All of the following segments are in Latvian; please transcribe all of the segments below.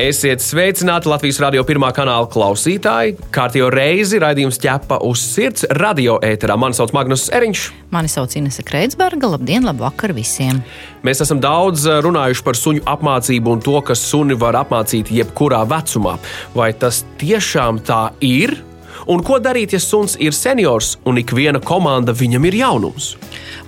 Esiet sveicināti Latvijas radio pirmā kanāla klausītāji. Kārtīgi reizi raidījums ķepa uz sirds radio ēterā. Mani sauc Magnus Eriņš. Mani sauc Inese Kreitsberga. Labdien, labvakar visiem! Mēs esam daudz eh, runājuši par suņu apmācību un to, ka suni var apmācīt jebkurā vecumā. Vai tas tiešām tā ir? Un ko darīt, ja suns ir seniors un ik viena komanda viņam ir jaunums?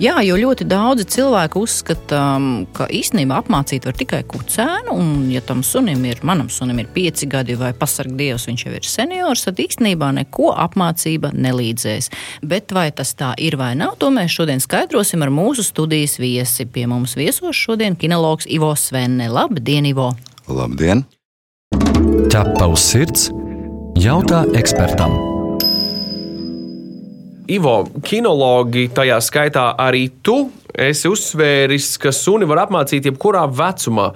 Jā, jo ļoti daudzi cilvēki uzskata, um, ka īstenībā apmācīt var tikai kucēnu. Un, ja tam sunim ir, manam sunim ir pieci gadi vai pasarg dievs, viņš jau ir seniors, tad īstenībā neko apmācība nelīdzēs. Bet vai tas tā ir vai nav, to mēs šodien skaidrosim ar mūsu studijas viesi. Pie mums viesos šodien kinologs Ivo Svenne. Labdien, Ivo! Labdien! Ķepa uz sirds jautā ekspertam. Ivo, kinologi, tajā skaitā arī tu, esi uzsvēris, ka suni var apmācīt jebkurā vecumā,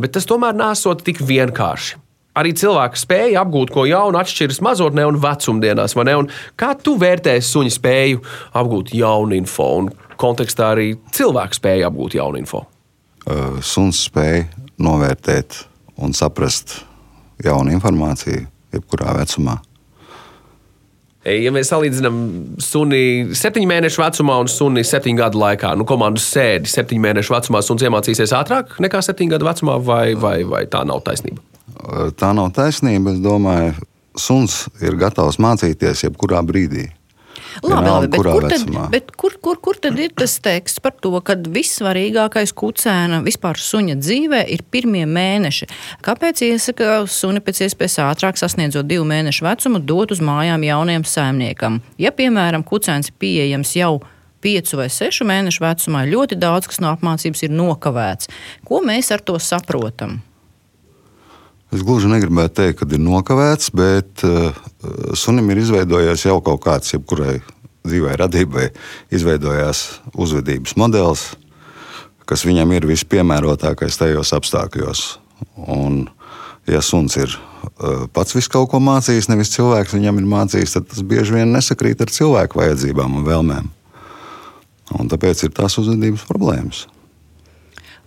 bet tas tomēr nesot tik vienkārši. Arī cilvēka spēja apgūt ko jaunu atšķiras mazotnē un vecumdienās. Kā tu vērtēji suņa spēju apgūt jaunu info un kontekstā arī cilvēka spēju apgūt jaunu info? Uh, suns spēja novērtēt un saprast jaunu informāciju jebkurā vecumā. Ja mēs salīdzinām suni septiņu mēnešu vecumā un suni septiņu gadu laikā, nu, komandas sēdi septiņu mēnešu vecumā, suns iemācīsies ātrāk nekā septiņu gadu vecumā, vai, vai, vai tā nav taisnība? Tā nav taisnība. Es domāju, suns ir gatavs mācīties jebkurā brīdī. Labi, labi, bet, kur tad, bet kur, kur, kur tad ir tas teksts par to, ka vissvarīgākais kucēna vispār suņa dzīvē ir pirmie mēneši? Kāpēc iesaka suni pēc iespējas ātrāk sasniedzot divu mēnešu vecumu dot uz mājām jauniem saimniekam? Ja, piemēram, kucēns ir pieejams jau piecu vai sešu mēnešu vecumā, ļoti daudz kas no apmācības ir nokavēts. Ko mēs ar to saprotam? Es gluži negribētu teikt, ka ir nokavēts, bet uh, sunim ir izveidojies jau kaut kāds, jebkurai dzīvē radībai, izveidojās uzvedības modelis, kas viņam ir vispiemērotākais tajos apstākļos. Un, ja suns ir uh, pats visu kaut ko mācījis, nevis cilvēks viņam ir mācījis, tad tas bieži vien nesakrīt ar cilvēku vajadzībām un vēlmēm. Un tāpēc ir tās uzvedības problēmas.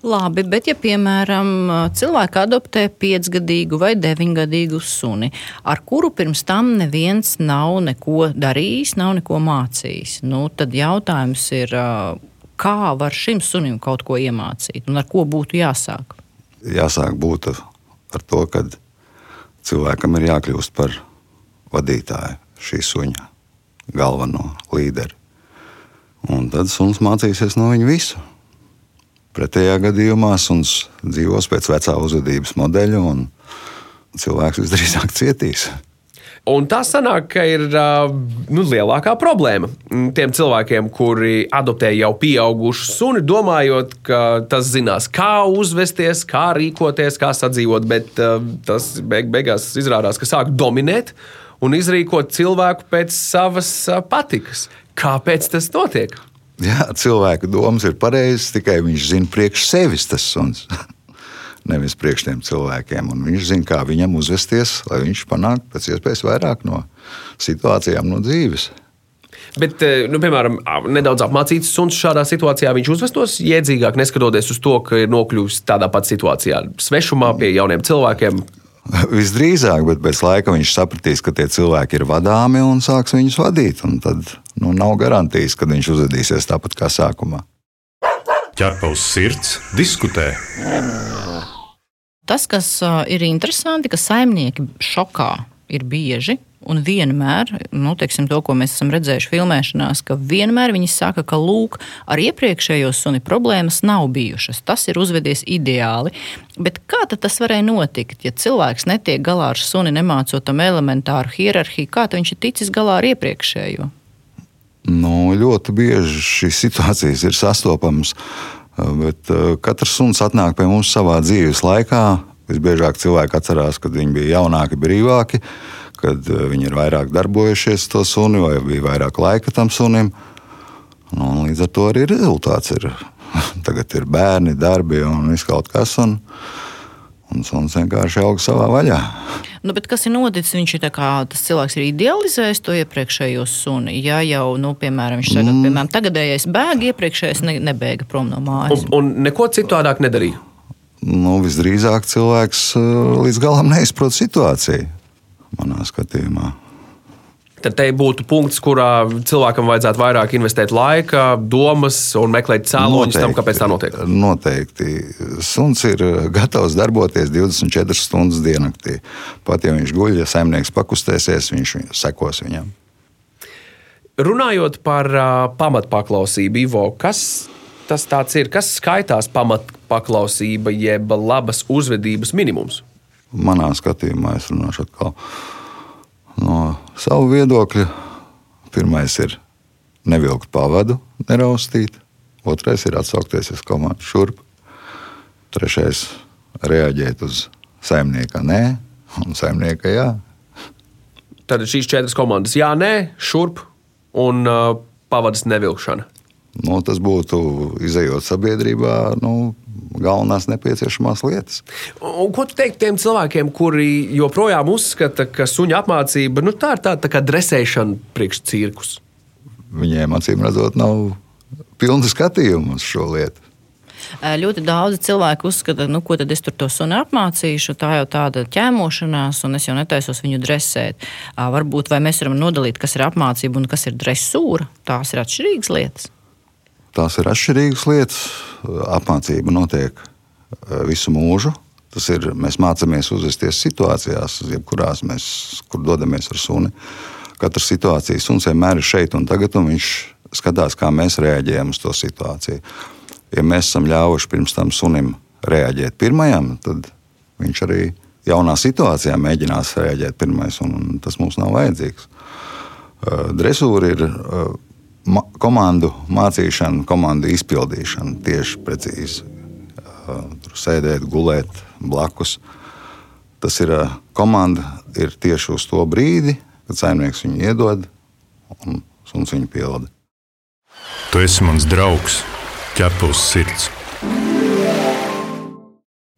Labi, bet ja piemēram cilvēks adoptē piecgadīgu vai deviņgadīgu suni, ar kuru pirms tam neviens nav neko darījis, nav neko mācījis, nu, tad jautājums ir, kā var šim sunim kaut ko iemācīt un ar ko būtu jāsāk? Jāsāk būt ar to, ka cilvēkam ir jākļūst par vadītāju šī suņa galveno līderi. Un tad suns mācīsies no viņa visu. Pretējā gadījumā suns dzīvos pēc vecā uzvedības modeļa, un cilvēks visdrīzāk cietīs. Un tas sanāk, ka ir nu, lielākā problēma tiem cilvēkiem, kuri adoptē jau pieaugušu suni, domājot, ka tas zinās, kā uzvesties, kā rīkoties, kā sadzīvot. Bet tas beig beigās izrādās, ka sāk dominēt un izrīkot cilvēku pēc savas patikas. Kāpēc tas notiek? Jā, cilvēka domas ir pareizas, tikai viņš zina priekš sevis tas suns. Nevis priekš tiem cilvēkiem. Un viņš zina, kā viņam uzvesties, lai viņš panāktu pēc iespējas vairāk no situācijām, no dzīves. Bet, eh, nu, piemēram, nedaudz apmācīts suns šādā situācijā, viņš uzvestos jēdzīgāk, neskatoties uz to, ka ir nokļuvis tādā pat situācijā, svešumā pie jauniem cilvēkiem. Visdrīzāk, bet pēc laika viņš sapratīs, ka tie cilvēki ir vadāmi un sāks viņus vadīt. Tad nu, nav garantijas, ka viņš uzvedīsies tāpat kā sākumā. Ķerpa uz sirds, diskutē. Tas, kas ir interesanti, ka saimnieki šokā ir bieži Un vienmēr, nu, teiksim, to, ko mēs esam redzējuši filmēšanās, ka vienmēr viņi saka, ka lūk, ar iepriekšējo suni problēmas nav bijušas. Tas ir uzvedies ideāli. Bet kā tas varēja notikt, ja cilvēks netiek galā ar suni, nemācot tam elementāru hierarhiju, kā viņš ir ticis galā ar iepriekšējo? Nu, ļoti bieži šīs situācijas ir sastopamas. Bet uh, katrs suns atnāk pie mums savā dzīves laikā. Visbiežāk cilvēki atcerās, kad viņi bija jaunāki, brīvāki. Uh, kad eh, viņi ir vairāk darbojušies to suni vai bija vairāk laika tam sunim. Nu, līdz ar to arī rezultāts ir tagad ir bērni, darbi un viss kaut kas. Un, un suns vienkārši aug savā vaļā. Nu, kas ir noticis? Viņš ir kā, tas cilvēks ir idealizējis to iepriekšējo suni. Ja jau, nu, piemēram, viņš tagad, mm. piemēram, tagadējais bēg, iepriekšējais ne, nebēga prom no mājas. Un, un neko citādāk nedarīja. Nu, visdrīzāk cilvēks uh, līdz galam neizprot situāciju manā skatījumā tad te būtu punkts, kurā cilvēkam vajadzētu vairāk investēt laika, domas un meklēt cēloņus tam, kāpēc tā notiek. Noteikti. Suns ir gatavs darboties 24 stundas diennaktī. Pat ja viņš guļ, ja saimnieks pakustēsies, viņš sekos viņam. Runājot par uh, pamatpaklausību, Ivo, kas tas ir? Kas skaitās pamatpaklausība, jeb labas uzvedības minimums? Manā skatījumā es runāšu atkal no savu viedokļa. Pirmais ir nevilkt pavadu, neraustīt. Otrais ir atsaukties uz komandu šurp. Trešais - reaģēt uz saimnieka nē, un saimnieka jā. Tad šīs četras komandas - jā, nē, šurp un uh, pavadas nevilkšana. Nu, tas būtu izējot sabiedrībā, nu, galvenās nepieciešamās lietas. Un, ko tu teiktu tiem cilvēkiem, kuri joprojām uzskata, ka suņa apmācība nu, tā ir tāda tā kā dresēšana priekš cirkus? Viņiem acīm redzot, nav pilna skatījuma uz šo lietu. Ļoti daudz cilvēku uzskata, nu, ko tad es tur to sunu apmācīšu. Tā jau tāda ķēmošanās, un es jau netaisos viņu dresēt. Varbūt mēs varam nodalīt, kas ir apmācība un kas ir dresūra. Tās ir atšķirīgas lietas. Tās ir atšķirīgas lietas. Apmācība notiek eh, visu mūžu. Tas ir, mēs mācāmies uzvesties situācijās, jebkurās mēs kur dodamies ar suni. Katra situācija suns vienmēr ir šeit un tagad, un viņš skatās, kā mēs reaģējam uz to situāciju. Ja mēs esam ļāvuši pirms tam sunim reaģēt pirmajam, tad viņš arī jaunā situācijā mēģinās reaģēt pirmais, un tas mums nav vajadzīgs. Eh, dresūra ir eh, ma komandu mācīšana, komandu izpildīšana tieši precīzi. Tur sēdēt, gulēt blakus. Tas ir komanda ir tieši uz to brīdi, kad saimnieks viņu iedod un suns viņu pilda. Tu esi mans draugs, ķepus sirds.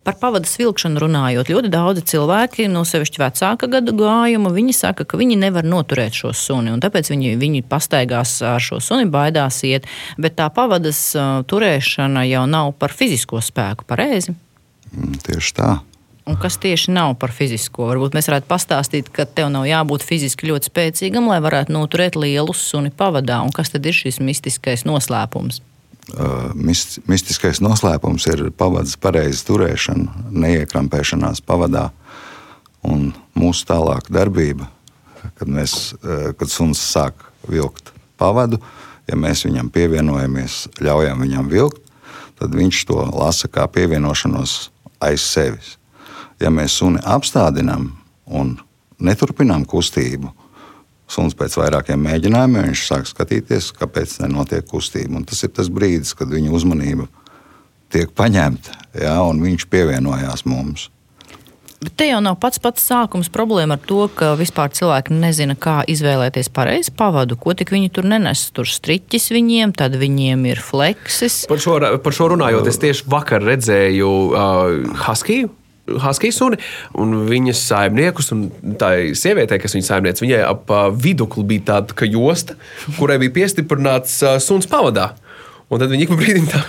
Par pavadas vilkšanu runājot, ļoti daudzi cilvēki, no sevišķi vecāka gadu gājuma, viņi saka, ka viņi nevar noturēt šo suni, un tāpēc viņi, viņi pastaigās ar šo suni, baidās iet. Bet tā pavadas uh, turēšana jau nav par fizisko spēku, pareizi? Mm, tieši tā. Un kas tieši nav par fizisko? Varbūt mēs varētu pastāstīt, ka tev nav jābūt fiziski ļoti spēcīgam, lai varētu noturēt lielu suni pavadā. Un kas tad ir šis mistiskais noslēpums? Mistiskais noslēpums ir pavadas pareiza turēšana, neiekrampēšanās pavadā un mūsu tālāka darbība. Kad, mēs, kad suns sāk vilkt pavadu, ja mēs viņam pievienojamies, ļaujam viņam vilkt, tad viņš to lasa kā pievienošanos aiz sevis. Ja mēs suni apstādinām un neturpinām kustību, Suns pēc vairākiem mēģinājumiem viņš sāk skatīties, kāpēc nenotiek kustība. Un tas ir tas brīdis, kad viņa uzmanība tiek paņemta, ja, un viņš pievienojās mums. Bet te jau nav pats pats sākums problēma ar to, ka vispār cilvēki nezina, kā izvēlēties pareizi pavadu. Ko tik viņi tur nenes? Tur striķis viņiem, tad viņiem ir fleksis. Par šo, par šo runājot, es tieši vakar redzēju uh, Haskiju Husky suni un viņas saimniekus. Tā sieviete, kas viņas saimniece, viņai ap vidukli bija tāda josta, kurai bija piestiprināts suns pavadā. Un tad viņi ik pa brīdim tā,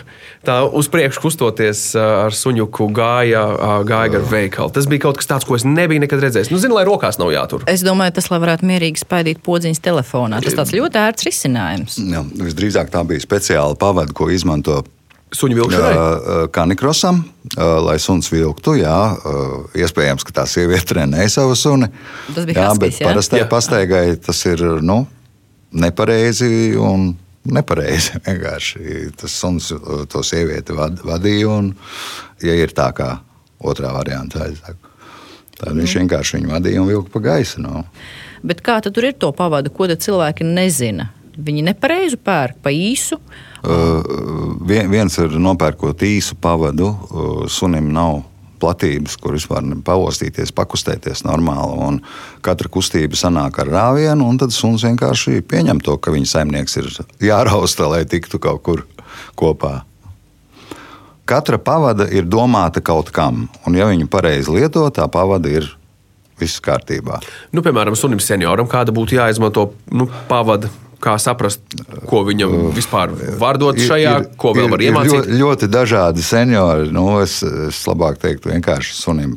tā uz priekšu kustoties ar suņuku gāja, gāja gar veikalu. Tas bija kaut kas tāds, ko es nebiju nekad redzējis. Nu, zinu, lai rokās nav jātur. Es domāju, tas, lai varētu mierīgi spaidīt podziņas telefonā. Tas tāds ļoti ērts risinājums. Jā, visdrīzāk tā bija speciāla pavada, ko izmanto Suņu vilkšanai? Kanikrosam, lai suns vilktu. Jā, iespējams, ka tā sieviete trenēja savu suni. Tas bija jā, haskis, bet jā? parastai jā. pastaigai tas ir nu, nepareizi un nepareizi. Vienkārši tas suns to sievieti vad, vadīja. Un, ja ir tā kā otrā variantā, tad viņš mm. vienkārši viņu vadīja un vilka pa gaisu. No. Nu. Bet kā tur ir to pavadu, ko cilvēki nezina? Viņi nepareizi pērk pa īsu. Uh, viens ir nopērkot īsu pavadu, uh, sunim nav platības, kur vispār pavostīties, pakustēties normāli. Katra kustība sanāk ar rāvienu, un tad suns vienkārši pieņem to, ka viņa saimnieks ir jārausta, lai tiktu kaut kur kopā. katra pavada ir domāta kaut kam, un ja viņu pareizi lieto, tā pavada ir viss kārtībā. Nu, piemēram, sunim senioram kāda būtu jāizmanto nu, pavada. Kā saprast, ko viņam vispār var dot šajā, ir, ko vēl var iemācīt? Ir ļoti, ļoti dažādi seniori. Nu, es, es labāk teiktu, vienkārši sunim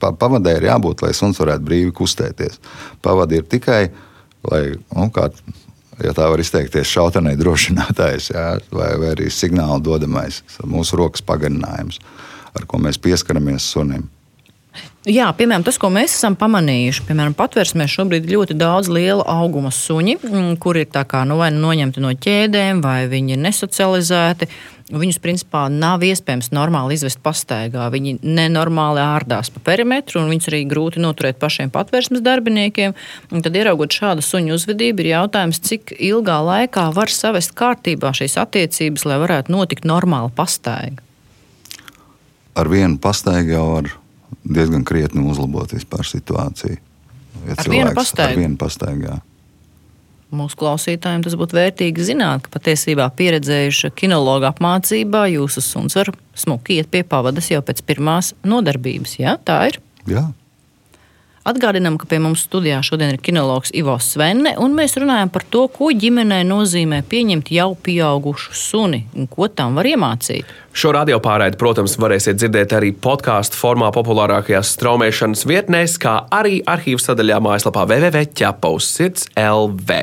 pavadē ir jābūt, lai suns varētu brīvi kustēties. Pavadi ir tikai, lai, nu, kā ja tā var izteikties, šautenē drošinātājs, jā, vai, vai arī signāla dodamais, mūsu rokas pagarinājums, ar ko mēs pieskaramies sunim. Jā, piemēram, tas, ko mēs esam pamanījuši, piemēram, patvērsmē šobrīd ir ļoti daudz liela auguma suņi, mm, kur ir kā, nu, vai nu noņemti no ķēdēm, vai viņi ir nesocializēti. Viņus principā nav iespējams normāli izvest pastaigā. Viņi nenormāli ārdās pa perimetru, un viņus arī grūti noturēt pašiem patvērsmes darbiniekiem. Un tad, ieraugot šādu suņu uzvedību, ir jautājums, cik ilgā laikā var savest kārtībā šīs attiecības, lai varētu notikt normāla pastaiga. Ar vienu pastaigu jau var diezgan krietni uzlabot vispār situāciju. Ja ar vienu pastaigu. Ar vienu pastaigu mūsu klausītājiem tas būtu vērtīgi zināt, ka patiesībā pieredzējuša kinologa apmācībā jūsu suns var smuki iet pie pavadas jau pēc pirmās nodarbības. Jā, tā ir. Jā. Atgādinām, ka pie mums studijā šodien ir kinologs Ivo Svenne, un mēs runājam par to, ko ģimenei nozīmē pieņemt jau pieaugušu suni un ko tam var iemācīt. Šo radio pārraidi, protams, varēsiet dzirdēt arī podkāstu formā populārākajās straumēšanas vietnēs, kā arī arhīvu sadaļā mājaslapā www.ķepaus LV.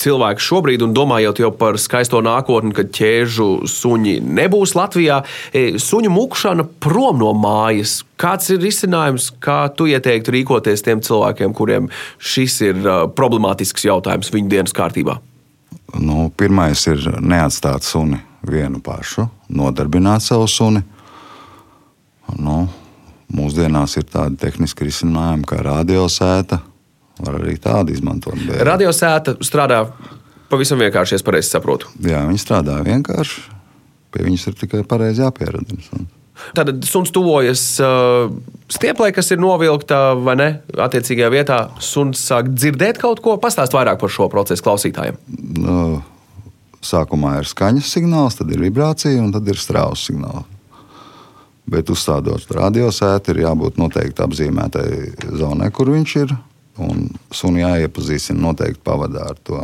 cilvēki šobrīd, un domājot jau par skaisto nākotni, kad ķēžu suņi nebūs Latvijā, e, suņu mukšana prom no mājas. Kāds ir risinājums, kā tu ieteiktu rīkoties tiem cilvēkiem, kuriem šis ir problemātisks jautājums viņu dienas kārtībā? Nu, pirmais ir neatstāt suni vienu pašu, nodarbināt savu suni. Nu, mūsdienās ir tādi tehniski risinājumi kā radiosēta, Var arī tādu izmantot. Bet... Radiosēta strādā pavisam vienkārši, ja pareizi saprotu. Jā, viņi strādā vienkārši. Pie viņas ir tikai pareizi jāpieradina. Tad suns tuvojas uh, stieplē, kas ir novilkta vai ne attiecīgajā vietā. Suns sāk dzirdēt kaut ko. Pastāst vairāk par šo procesu klausītājiem. Uh, sākumā ir skaņas signāls, tad ir vibrācija un tad ir strāvas signāls. Bet uzstādot radiosētu, ir jābūt noteikti apzīmētai zonai, kur viņš ir un suni jāiepazīstina noteikti pavadā ar to.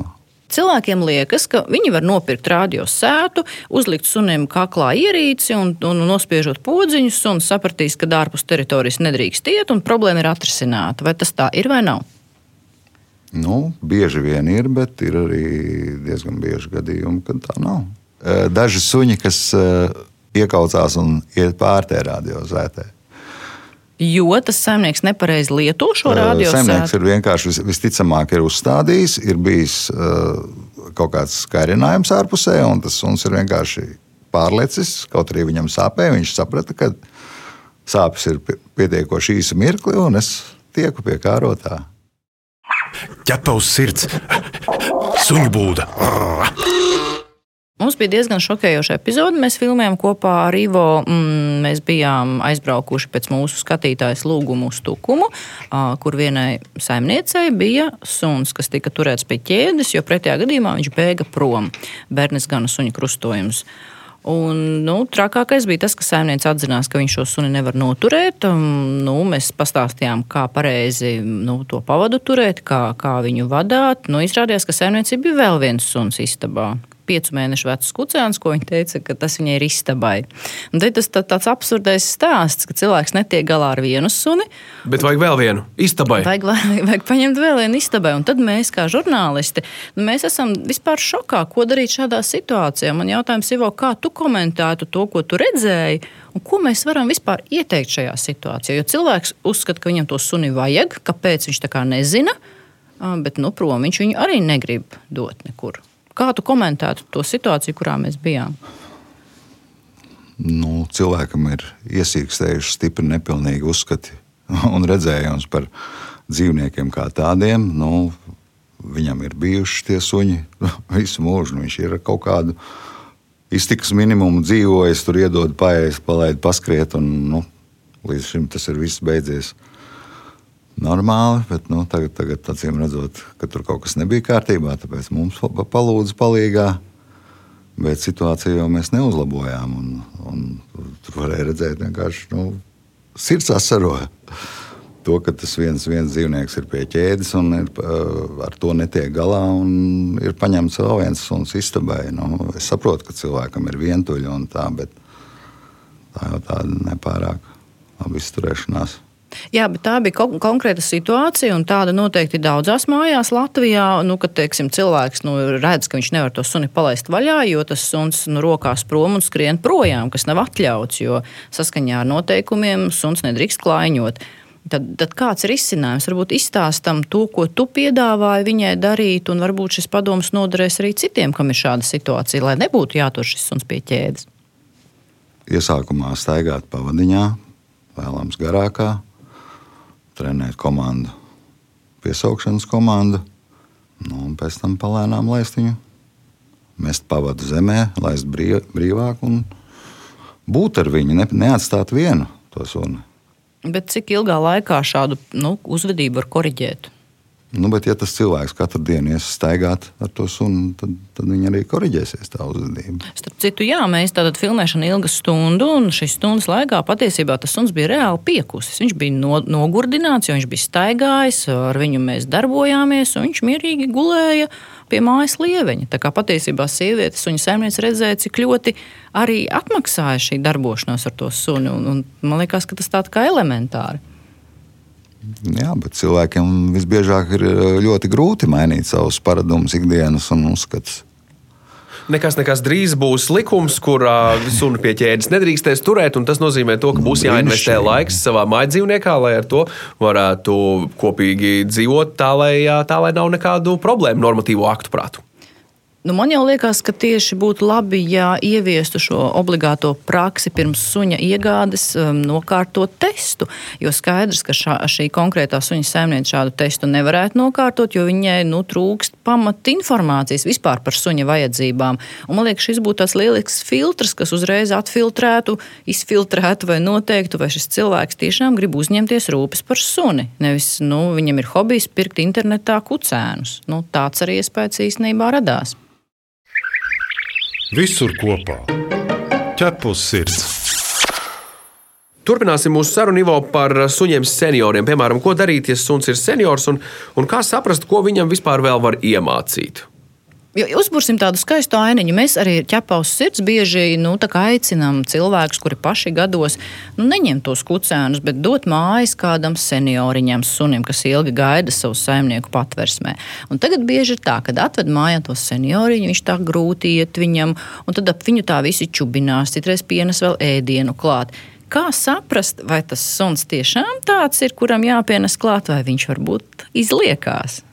Cilvēkiem liekas, ka viņi var nopirkt radiosētu, uzlikt sunim kaklā ierīci un, un nospiežot podziņus, un sapratīs, ka ārpus teritorijas nedrīkst iet, un problēma ir atrisināta. Vai tas tā ir vai nav? Nu, bieži vien ir, bet ir arī diezgan bieži gadījumi, kad tā nav. Daži suņi, kas iekaucās un iet pārtē radiozētē jo tas saimnieks nepareizi lieto šo radiosētu. Saimnieks ir vienkārši visticamāk ir uzstādījis, ir bijis uh, kaut kāds skairinājums ārpusē, un tas suns ir vienkārši pārlecis. Kaut arī viņam sāpēja, viņš saprata, ka sāpes ir pietiekoši īsa mirkli, un es tieku pie kārotā. Ķepa uz sirds, suņu būda. Mums bija diezgan šokējoša epizode. Mēs filmējām kopā ar Ivo. Mm, mēs bijām aizbraukuši pēc mūsu skatītājas lūgumu uz Tukumu, kur vienai saimniecei bija suns, kas tika turēts pie ķēdes, jo pretējā gadījumā viņš bēga prom. Bērnis gan suņa krustojums. Un, nu, trakākais bija tas, ka saimnieks atzinās, ka viņš šo suni nevar noturēt. Nu, mēs pastāstījām, kā pareizi nu, to pavadu turēt, kā, kā viņu vadīt. Nu, izrādījās, ka saimniecība bija vēl viens suns istabā piecu mēnešu vecs kucēns, ko viņa teica, ka tas viņai ir istabai. Un tas tā, tāds absurdais stāsts, ka cilvēks netiek galā ar vienu suni. Bet vajag vēl vienu istabai. Vajag, vajag, vajag paņemt vēl vienu istabai. Un tad mēs, kā žurnālisti, nu, mēs esam vispār šokā, ko darīt šādā situācijā. Man jautājums, Ivo, kā tu komentētu to, ko tu redzēji? Un ko mēs varam vispār ieteikt šajā situācijā? Jo cilvēks uzskata, ka viņam to suni vajag, kāpēc viņš tā kā nezina, bet nu, prom viņš viņu arī negrib dot nekur. Kā tu komentētu to situāciju, kurā mēs bijām? nu, cilvēkam ir iesīkstējuši stipri nepilnīgi uzskati un redzējums par dzīvniekiem kā tādiem. Nu, viņam ir bijuši tie suņi visu mūžu. Nu, viņš ir kaut kādu iztikas minimumu dzīvojis, tur iedod paēst, palaid, paskriet. Un, nu, līdz šim tas ir viss beidzies normāli, bet nu, tagad, tagad acīm redzot, ka tur kaut kas nebija kārtībā, tāpēc mums palūdza palīdzīgā. Bet situāciju jau mēs neuzlabojām. Un, un tur varēja redzēt, vienkārši nu, sirds asaroja to, ka tas viens, viens dzīvnieks ir pie ķēdes un ir, ar to netiek galā. Ir paņemts vēl viens suns istabai. Nu, es saprotu, ka cilvēkam ir vientuļi un tā, bet tā jau tāda nepārāk laba izturēšanās. Jā, bet tā bija kon konkrēta situācija, un tāda noteikti daudzās mājās Latvijā. Nu, kad teiksim, cilvēks nu, redz, ka viņš nevar to suni palaist vaļā, jo tas suns nu, rokās prom un skrien projām, kas nav atļauts, jo saskaņā ar noteikumiem suns nedrīkst klaiņot. Tad, tad kāds ir izcinājums? Varbūt izstāstam to, ko tu piedāvāji viņai darīt, un varbūt šis padoms noderēs arī citiem, kam ir šāda situācija, lai nebūtu jātur šis suns pie ķēdes. Iesākumā staigāt pavadiņā, vēlams garākā, trenēt komandu, piesaukšanas komandu, nu, un pēc tam palēnām laist viņu, mest pavadu zemē, laist brīv, brīvāk un būt ar viņu, ne, neatstāt vienu to sunu. Bet cik ilgā laikā šādu nu, uzvedību var korrigēt? Nu, bet, ja tas cilvēks katru dienu ies staigāt ar to sunu, tad, tad viņi arī korģēsies tā uzvedība. Starp citu, jā, mēs tādā filmēšana ilga stundu, un šīs stundas laikā patiesībā tas suns bija reāli piekusis. Viņš bija no, nogurdināts, jo viņš bija staigājis, ar viņu mēs darbojāmies, un viņš mierīgi gulēja pie mājas lieveņa. Tā kā patiesībā sievietes un saimniece redzēja, cik ļoti arī atmaksāja šī darbošanās ar to suni, un, un man liekas, ka tas tā kā elementāri. Jā, bet cilvēkiem visbiežāk ir eh, ļoti grūti mainīt savus paradumus, ikdienas un uzskatus. Nekas, nekas drīz būs likums, kurā sunu pie ķēdes nedrīkstēs turēt. Tas nozīmē, to, ka būs jāinvestē laiks savā mājdzīvniekā, lai ar to varētu kopīgi dzīvot tā, lai, tā, lai nav nekādu problēmu normatīvo aktu prātu. Nu, man jau liekas, ka tieši būtu labi, ja ieviestu šo obligāto praksi pirms suņa iegādes, um, nokārtot testu. Jo skaidrs, ka šā, šī konkrētā suņa saimniece šādu testu nevarētu nokārtot, jo viņai nu, trūkst pamat informācijas vispār par suņa vajadzībām. Un, man liekas, šis būtu tāds lielisks filtrs, kas uzreiz atfiltrētu, izfiltrētu vai noteiktu, vai šis cilvēks tiešām grib uzņemties rūpes par suni. Nevis nu, viņam ir hobijs pirkt internetā kucēnus. Nu, tāds arī iespējas īstenībā radās. Visur kopā - ķepus sirds. Turpināsim mūsu sarunu Ivo par suņiem senioriem. Piemēram, ko darīt, ja suns ir seniors, un, un kā saprast, ko viņam vispār vēl var iemācīt. Uzbursim tādu skaistu ainiņu. Mēs arī ķepaus sirds bieži nu, aicinām cilvēkus, kuri paši gados nu, neņem tos kucēnus, bet dot mājas kādam senioriņam, sunim, kas ilgi gaida savu saimnieku patversmē. Un tagad bieži ir tā, kad atved mājā to senioriņu, viņš tā grūti iet viņam, un tad ap viņu tā visi čubinās, citreiz pienes vēl ēdienu klāt. Kā saprast, vai tas suns tiešām tāds ir, kuram jāpienes klāt, vai viņš varbūt izliekās?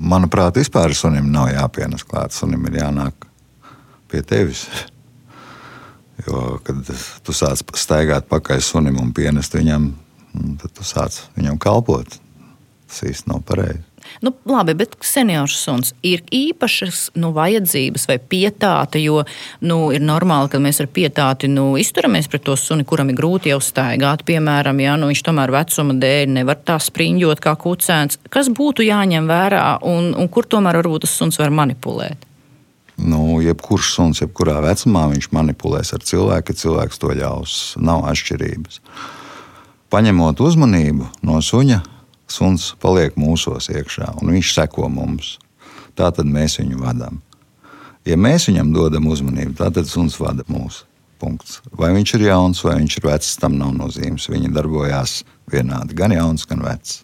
Manuprāt, vispār sunim nav jāpienes klāt. Sunim ir jānāk pie tevis. Jo, kad tu sāc staigāt pakaļ sunim un pienest viņam, tad tu sāc viņam kalpot. Tas īsti nav pareizi. Nu, labi, bet seniors suns ir īpašas nu, vajadzības vai pietāte, jo nu, ir normāli, ka mēs ar pietāti nu, izturamies pret to suni, kuram ir grūti jau staigāt. Piemēram, ja nu, viņš tomēr vecuma dēļ nevar tā spriņģot kā kucēns. Kas būtu jāņem vērā un, un kur tomēr varbūt tas suns var manipulēt? Nu, jebkurš suns, jebkurā vecumā, viņš manipulēs ar cilvēku, ja cilvēks to ļaus. Nav atšķirības. Paņemot uzmanību no suņa, suns paliek mūsos iekšā un viņš seko mums. Tā tad mēs viņu vadām. Ja mēs viņam dodam uzmanību, tad suns vada mūs. Punkts. Vai viņš ir jauns vai viņš ir vecs, tam nav nozīmes. Viņi darbojās vienādi, gan jauns, gan vecs.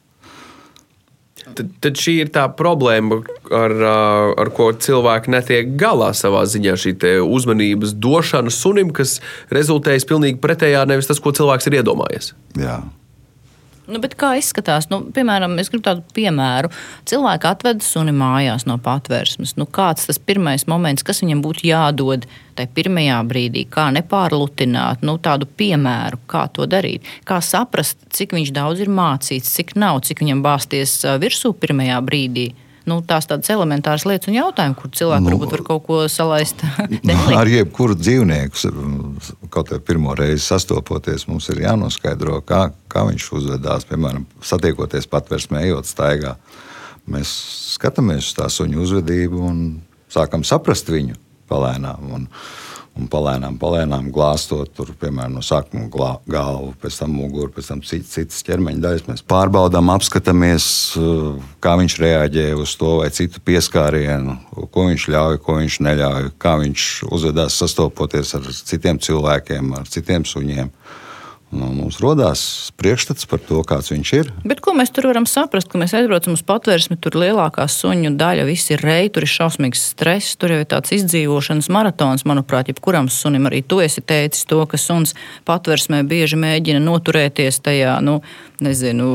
Tad, tad šī ir tā problēma, ar, ar ko cilvēki netiek galā savā ziņā. Šī uzmanības došana sunim, kas rezultējas pilnīgi pretējā nevis tas, ko cilvēks ir iedomājies. Jā. Nu, kā izskatās? Nu, piemēram, es gribu tādu piemēru. Cilvēki atved suni mājās no patvērsmes. Nu, kāds tas pirmais moments, kas viņam būtu jādod tajā pirmajā brīdī, kā nepārlutināt, nu, tādu piemēru, kā to darīt, kā saprast, cik viņš daudz ir mācīts, cik nav, cik viņam bāzties virsū pirmajā brīdī nu, tās tādas elementāras lietas un jautājumi, kur cilvēki nu, varbūt var kaut ko salaist. nu, ar jebkuru dzīvnieku, kaut kā pirmo reizi sastopoties, mums ir jānoskaidro, kā, kā viņš uzvedās. Piemēram, satiekoties patvērsmē, ejot staigā. Mēs skatāmies uz tā suņu uzvedību un sākam saprast viņu palēnām. Un, un palēnām, palēnām glāstot, tur, piemēram, no sākuma glā, galvu, pēc tam muguru, pēc tam citas, citas ķermeņa daļas. Mēs pārbaudām, apskatāmies, uh, kā viņš reaģē uz to vai citu pieskārienu, ko viņš ļauj, ko viņš neļauj, kā viņš uzvedās sastopoties ar citiem cilvēkiem, ar citiem suņiem. Nu, mums radās priekšstats par to, kāds viņš ir. Bet ko mēs tur varam saprast? Kad mēs aizbraucam uz patvērsmi, tur lielākā suņu daļa, viss ir reji, tur ir šausmīgs stress, tur jau ir tāds izdzīvošanas maratons. Manuprāt, jebkuram sunim arī tu esi teicis to, ka suns patvērsmē bieži mēģina noturēties tajā, nu, nezinu,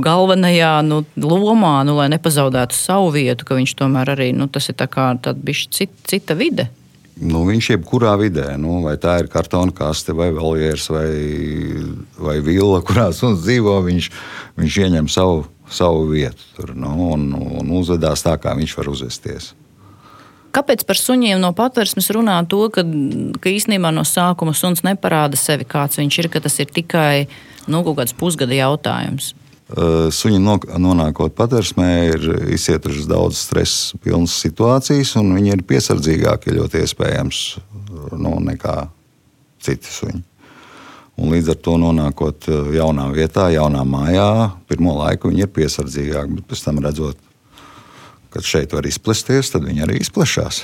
galvenajā nu, lomā, nu, lai nepazaudētu savu vietu, ka viņš tomēr arī, nu, tas ir tā kā tāda bišķi cita, cita vide. Nu, viņš jebkurā vidē, nu, vai tā ir kartona kaste, vai voljērs, vai, vai villa, kurā suns dzīvo, viņš, viņš ieņem savu, savu vietu tur nu, un, un uzvedās tā, kā viņš var uzvesties. Kāpēc par suņiem no patvērsmes runā to, ka, ka īstenībā no sākuma suns neparāda sevi, kāds viņš ir, ka tas ir tikai nu, kaut kāds pusgada jautājums? Eh, suņi nonākot patvērsmē, ir izcietušas daudz stresa pilnas situācijas, un viņi ir piesardzīgāki ļoti iespējams nu, nekā citi suņi. Un līdz ar to nonākot eh, jaunā vietā, jaunā mājā, pirmo laiku viņi ir piesardzīgāki, bet pēc tam redzot, ka šeit var izplesties, tad viņi arī izplešās.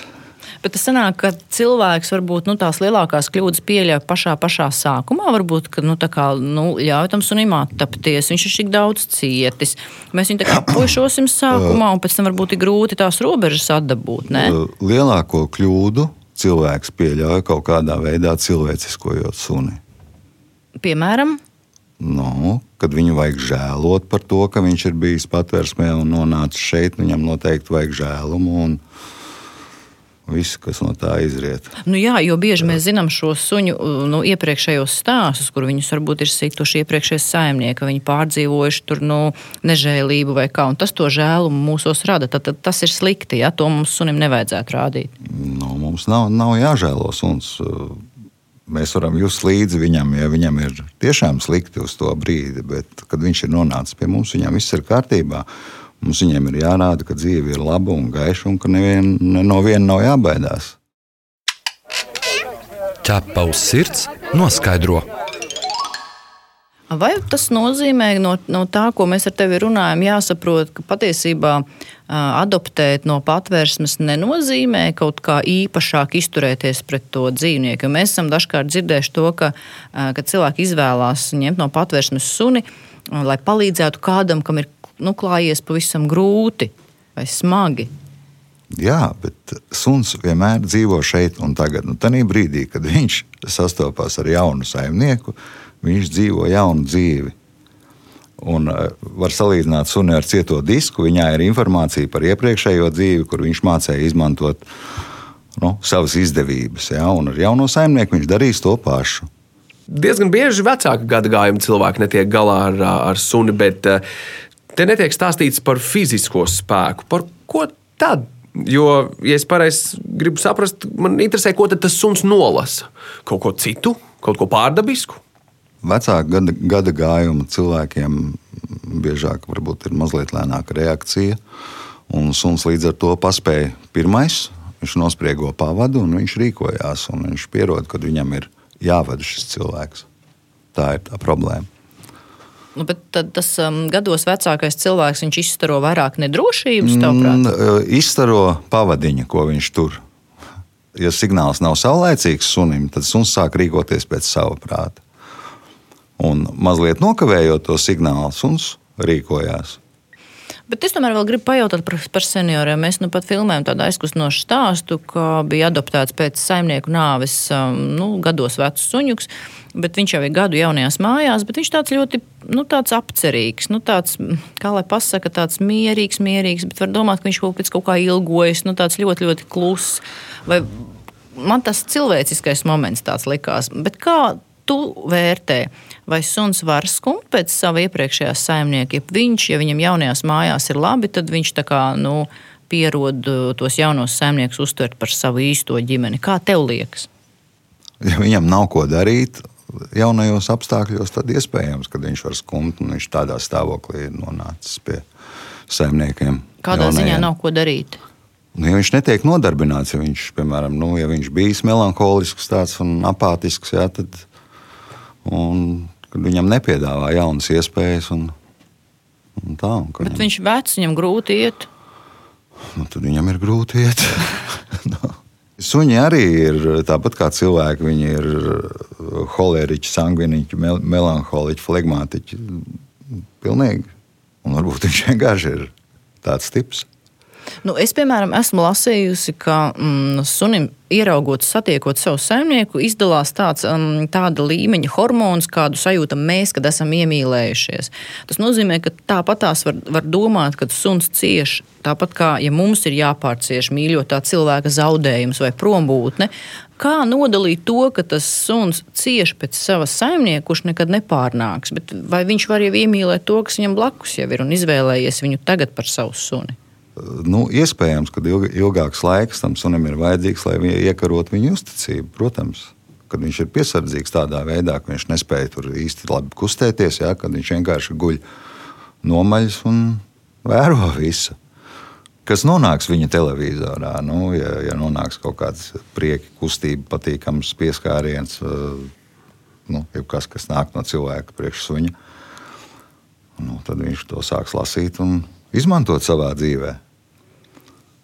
Bet tas sanāk, ka cilvēks varbūt nu, tās lielākās kļūdas pieļauj pašā, pašā sākumā. Varbūt, ka nu, kā, nu, ļauj tam sunim attapties, viņš ir tik daudz cietis. Mēs viņu tā kā pušosim sākumā, un pēc tam varbūt ir grūti tās robežas atdabūt. Ne? Lielāko kļūdu cilvēks pieļauj kaut kādā veidā cilvēciskojot suni. Piemēram? Nu, kad viņu vajag žēlot par to, ka viņš ir bijis patvērsmē un nonācis šeit, viņam noteikti vajag žēlumu. Un, uh, viss, kas no tā izriet. Nu jā, jo bieži mēs zinām šo suņu nu, iepriekšējos stāstus, kur viņus varbūt ir situši iepriekšējie saimnieki, viņi pārdzīvojuši tur nu, nežēlību vai kā, un tas to žēlumu mūsos rada. Tad, tad tas ir slikti, ja to mums sunim nevajadzētu rādīt. Nu, mums nav, nav jāžēlo suns. Mēs varam just līdzi viņam, ja viņam ir tiešām slikti uz to brīdi, bet kad viņš ir nonācis pie mums, viņam viss ir kārtībā. Mums viņiem ir jārāda, ka dzīve ir laba un gaiša un ka nevien, ne no viena nav jābaidās. Ķepa uz sirds noskaidro. Vai tas nozīmē, no, no tā, ko mēs ar tevi runājam, jāsaprot, ka patiesībā adoptēt no patvērsmes nenozīmē kaut kā īpašāk izturēties pret to dzīvnieku. Jo mēs esam dažkārt dzirdējuši to, ka, ka cilvēki izvēlās ņemt no patvērsmes suni, lai palīdzētu kādam, kam ir nu, klājies pavisam grūti vai smagi. Jā, bet suns vienmēr dzīvo šeit un tagad. Nu, Tajā brīdī, kad viņš sastopas ar jaunu saimnieku, viņš dzīvo jaunu dzīvi. Un uh, var salīdzināt suni ar cieto disku. Viņā ir informācija par iepriekšējo dzīvi, kur viņš mācīja izmantot nu, savas izdevības. Ja? Un ar jauno saimnieku viņš darīs to pašu. Diezgan bieži vecāka gada gājuma cilvēki netiek galā ar, ar suni, bet uh, Te netiek stāstīts par fizisko spēku. Par ko tad? Jo, ja es pareizi gribu saprast, man interesē, ko tas suns nolasa. Kaut ko citu, kaut ko pārdabisku. Vecāka gada, gada gājuma cilvēkiem biežāk ir mazliet lēnāka reakcija. Un suns līdz ar to paspēja pirmais, viņš nospriego pavadu un viņš rīkojās. Un viņš pierod, kad viņam ir jāvada šis cilvēks. Tā ir tā problēma. Nu, bet tas um, gados vecākais cilvēks izstaro vairāk nedrošības. Mm, e, izstaro pavadiņu, ko viņš tur. Ja signāls nav saulēcīgs sunim, tad suns sāk rīkoties pēc sava prāta. Un mazliet nokavējot to signālu, suns rīkojās. Bet es tomēr vēl gribu pajautāt par, par senioriem. Mēs nu pat filmējam tādu aizkustinošu stāstu, ka bija adoptēts pēc saimnieku nāves um, nu, gados vecs suņuks. Bet viņš jau ir gadu jaunajās mājās, bet viņš tāds ļoti nu, tāds apcerīgs, nu, tāds, kā lai pasaka, tāds mierīgs, mierīgs, bet var domāt, ka viņš kaut pēc kaut kā ilgojas, nu, tāds ļoti, ļoti kluss. Vai man tas cilvēciskais moments tāds likās. Bet kā tu vērtē, vai suns var skumt pēc sava iepriekšējā saimnieka? Ja viņš, ja viņam jaunajās mājās ir labi, tad viņš tā kā nu, pierod uh, tos jaunos saimniekus uztvert par savu īsto ģimeni. Kā tev liekas? Ja viņam nav ko darīt, jaunajos apstākļos, tad iespējams, ka viņš var skumt un viņš tādā stāvoklī ir nonācis pie saimniekiem. Kādā jaunajiem. ziņā nav ko darīt? Nu, ja viņš netiek nodarbināts, ja viņš, piemēram, nu, ja viņš bijis melanholisks un apātisks, jā, tad un, viņam nepiedāvā jaunas iespējas. Un, un tā, un, Bet viņam, viņš vecs, viņam grūti iet. Nu, tad viņam ir grūti iet. no. Suņi arī ir tāpat kā cilvēki. Viņi ir holēriķi, sangviniķi, mel melanholiķi, flegmātiķi. Pilnīgi. Un varbūt viņš vienkārši ir tāds tips. Nu, es, piemēram, esmu lasījusi, ka mm, sunim ieraugot, satiekot savu saimnieku, izdalās tāds, um, tāda līmeņa hormons, kādu sajūtam mēs, kad esam iemīlējušies. Tas nozīmē, ka tāpatās var, var domāt, ka suns cieš tāpat kā ja mums ir jāpārcieš mīļotā cilvēka zaudējums vai prombūtne. Kā nodalīt to, ka tas suns cieš pēc sava saimnieka, kurš nekad nepārnāks, bet vai viņš var jau iemīlēt to, kas viņam blakus jau ir un izvēlējies viņu tagad par savu suni? Nu, iespējams, ka ilg, ilgāks laiks tam sunim ir vajadzīgs, lai viņi iekarot viņa uzticību. Protams, kad viņš ir piesardzīgs tādā veidā, ka viņš nespēja tur īsti labi kustēties, jā, kad viņš vienkārši guļ nomaļs un vēro visu. Kas nonāks viņa televizorā, nu, ja, ja nonāks kaut kāds prieka, kustība, patīkams pieskāriens, nu, kas, kas nāk no cilvēka priekšsuņa, nu, tad viņš to sāks lasīt un izmantot savā dzīvēm.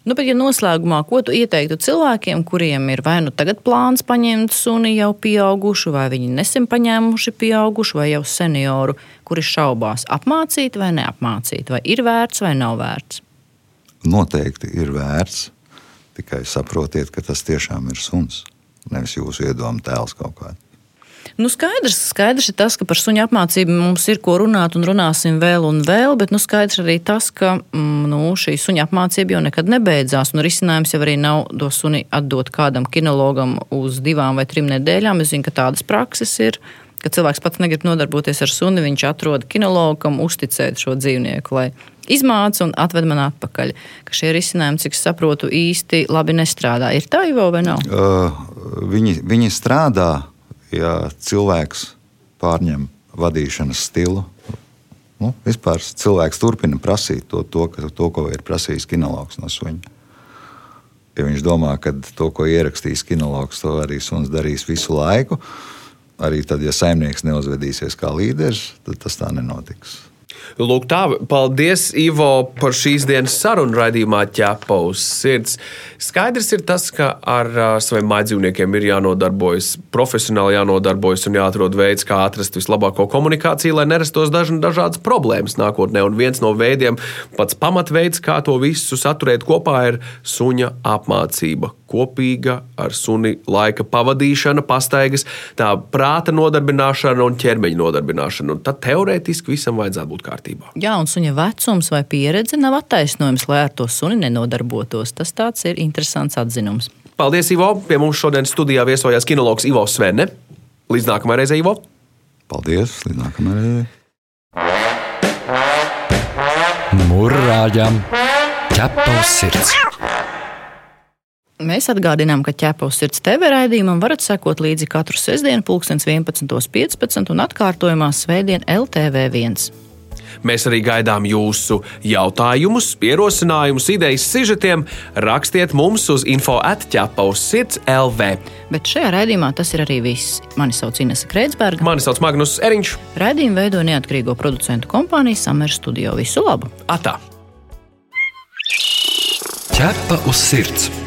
Nu, bet, ja noslēgumā, ko tu ieteiktu cilvēkiem, kuriem ir vai nu tagad plāns paņemt suni jau pieaugušu, vai viņi nesen paņēmuši pieaugušu, vai jau senioru, kuri šaubās, apmācīt vai neapmācīt, vai ir vērts vai nav vērts? Noteikti ir vērts. Tikai saprotiet, ka tas tiešām ir suns, nevis jūsu iedomu tēls kaut kāds. Nu, skaidrs, skaidrs ir tas, ka par suņu apmācību mums ir ko runāt un runāsim vēl un vēl, bet nu, skaidrs arī tas, ka mm, nu, šī suņa apmācība jau nekad nebeidzās. Un risinājums jau arī nav to suni atdot kādam kinologam uz divām vai trim nedēļām. Es zinu, ka tādas prakses ir. Kad cilvēks pats negrib nodarboties ar suni, viņš atrod kinologu, kam uzticēt šo dzīvnieku, lai izmāca un atved man atpakaļ. Ka šie risinājumi, cik saprotu, īsti labi nestrādā. Ir tā jau vai nav? Uh, viņi, viņi strādā ja cilvēks pārņem vadīšanas stilu. Nu, vispār cilvēks turpina prasīt to, to, ka, to ko ir prasījis kinologs no suņa. Ja viņš domā, ka to, ko ierakstīs kinologs, to arī suns darīs visu laiku, arī tad, ja saimnieks neuzvedīsies kā līderis, tad tas tā nenotiks. Lūk, tā, paldies, Ivo, par šīs dienas sarunu raidījumā ķepa uz sirds. Skaidrs ir tas, ka ar saviem mājdzīvniekiem ir jānodarbojas, profesionāli jānodarbojas un jāatrod veids, kā atrast vislabāko komunikāciju, lai nerastos dažna, dažādas problēmas nākotnē. Un viens no veidiem, pats pamatveids, kā to visu saturēt kopā, ir suņa apmācība kopīga ar suni laika pavadīšana, pastaigas, tā prāta nodarbināšana un ķermeņa nodarbināšana. Un tad teorētiski visam vajadzētu būt kārtībā. Jā, un suņa vecums vai pieredze nav attaisnojums, lai ar to suni nenodarbotos. Tas tāds ir interesants atzinums. Paldies, Ivo! Pie mums šodien studijā viesojās kinologs Ivo Svenne. Līdz nākamajai reizei, Ivo! Paldies! Līdz nākamajai reizei! Mūrāģam! Ķepa uz sirds! Mēs atgādinām, ka ķepus sirds TV raidījumam varat sekot līdzi katru sestdienu, 11.15 un atkārtojumā Svētdien LTV1. Mēs arī gaidām jūsu jautājumus, ierosinājumus, idejas, sižetiem. Rakstiet mums uz info atķepaus sirds LV. Bet šajā raidījumā tas ir arī viss. Mani sauc Inese Kreitsberga. Mani sauc Magnus Eriņš. Raidījumu veido neatkarīgo producentu kompānija Summer Studio. Visu labu! Atā! Ķepa uz sirds!